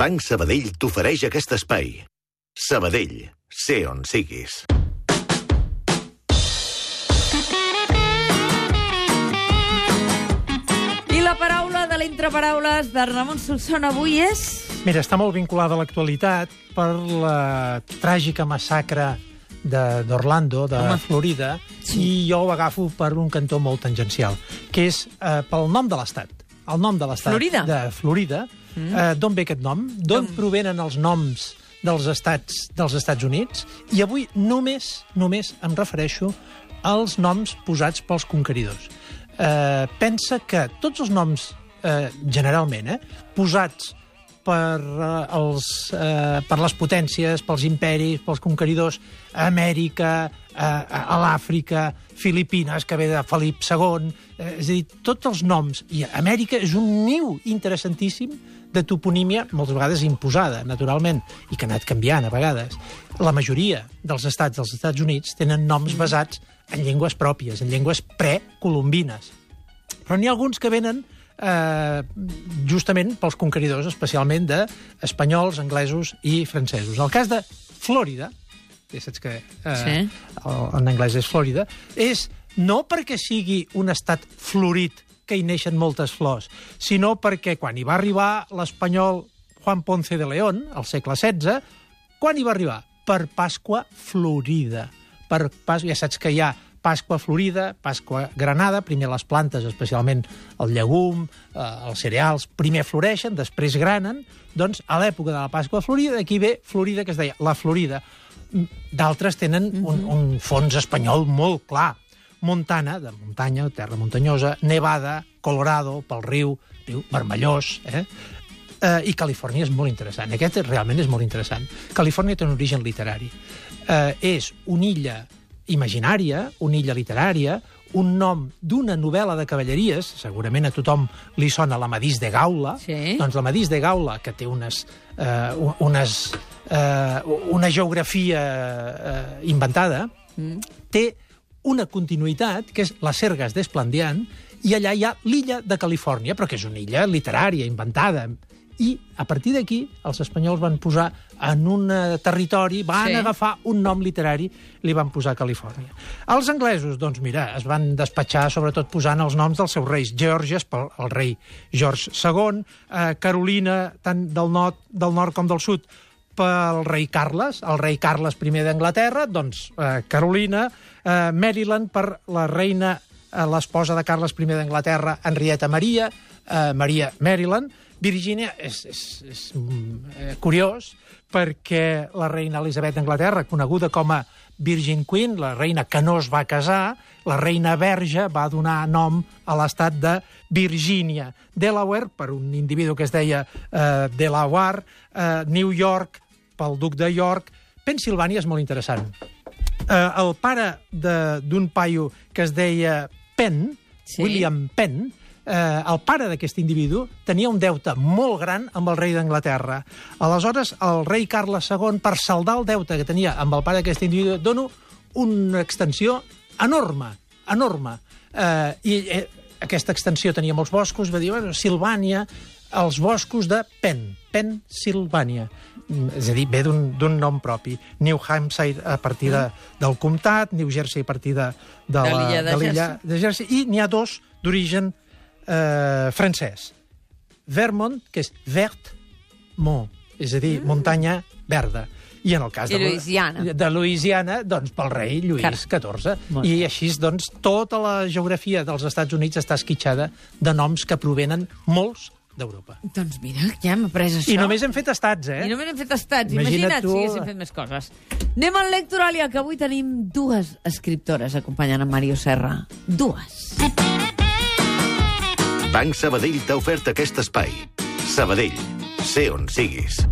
Banc Sabadell t'ofereix aquest espai. Sabadell, sé on siguis. I la paraula de l'entreparaules de Ramon Solsona avui és... Mira, està molt vinculada a l'actualitat per la tràgica massacre de- d'Orlando, de, Home. Florida, Sí. i jo ho agafo per un cantó molt tangencial, que és eh, pel nom de l'estat. El nom de l'estat Florida. de Florida. Mm. Eh, D'on ve aquest nom? D'on provenen els noms dels estats dels Estats Units? I avui només, només em refereixo als noms posats pels conqueridors. Eh, pensa que tots els noms, eh, generalment, eh, posats per, eh, els, eh, per les potències, pels imperis, pels conqueridors, Amèrica, a l'Àfrica, Filipines, que ve de Felip II, eh, és a dir, tots els noms. I Amèrica és un niu interessantíssim de toponímia, moltes vegades imposada, naturalment, i que ha anat canviant a vegades. La majoria dels estats dels Estats Units tenen noms basats en llengües pròpies, en llengües precolombines. Però n'hi ha alguns que venen eh, justament pels conqueridors, especialment d'espanyols, anglesos i francesos. El cas de Flòrida, que saps que eh, Sí. en anglès és Flòrida, és no perquè sigui un estat florit que hi neixen moltes flors, sinó perquè quan hi va arribar l'espanyol Juan Ponce de León, al segle XVI, quan hi va arribar? Per Pasqua Florida. Per pas... Ja saps que hi ha Pasqua Florida, Pasqua Granada, primer les plantes, especialment el llegum, eh, els cereals, primer floreixen, després granen, doncs a l'època de la Pasqua Florida, d'aquí ve Florida, que es deia la Florida. Mm, D'altres tenen un, un fons espanyol molt clar. Montana, de muntanya, terra muntanyosa, Nevada, Colorado, pel riu, riu vermellós, eh? Eh, I Califòrnia és molt interessant. Aquest realment és molt interessant. Califòrnia té un origen literari. Eh, és una illa imaginària, una illa literària, un nom d'una novel·la de cavalleries, segurament a tothom li sona l'Amadís de Gaula, Sí. doncs l'Amadís de Gaula, que té unes, eh, unes, eh, una geografia eh, inventada, Mm. té una continuïtat, que és les Sergues d'Esplandian, i allà hi ha l'illa de Califòrnia, però que és una illa literària, inventada. I a partir d'aquí els espanyols van posar en un eh, territori, van sí. agafar un nom literari, li van posar Califòrnia. Els anglesos, doncs mira, es van despatxar sobretot posant els noms dels seus reis. Georges, pel el rei George II, eh, Carolina, tant del nord, del nord com del sud, pel rei Carles, el rei Carles I d'Anglaterra, doncs eh, Carolina, eh, Maryland per la reina, eh, l'esposa de Carles I d'Anglaterra, Henrietta Maria, eh, Maria Maryland, Virgínia és, és, és mm, eh, curiós perquè la reina Elisabet d'Anglaterra, coneguda com a Virgin Queen, la reina que no es va casar, la reina verge va donar nom a l'estat de Virgínia. Delaware, per un individu que es deia eh, Delaware, eh, New York, pel duc de York, Pensilvània és molt interessant. Eh, el pare d'un paio que es deia Penn, Sí. William Penn, eh, el pare d'aquest individu tenia un deute molt gran amb el rei d'Anglaterra. Aleshores, el rei Carles II, per saldar el deute que tenia amb el pare d'aquest individu, dono una extensió enorme, enorme. Eh, I eh, aquesta extensió tenia molts boscos, va dir, bueno, Silvània, els boscos de Penn, Pennsylvania. Mm, És a dir, ve d'un nom propi. New Hampshire a partir de, del comtat, New Jersey a partir de, de, De la- l'illa de de l'illa de Jersey. I n'hi ha dos d'origen eh, francès. Vermont, que és vert mont, és a dir, muntanya verda. I en el cas de, Louisiana. de Louisiana, doncs pel rei Lluís Car- XIV. Molt I així, doncs, tota la geografia dels Estats Units està esquitxada de noms que provenen molts d'Europa. Doncs mira, ja hem après això. I només hem fet estats, eh? I només hem fet estats. Imagina't Imagina't, tu. si haguéssim fet més coses. Anem al Lectoralia, que avui tenim dues escriptores acompanyant en Mario Serra. Dues. Banc Sabadell t'ha ofert aquest espai. Sabadell, sé on siguis.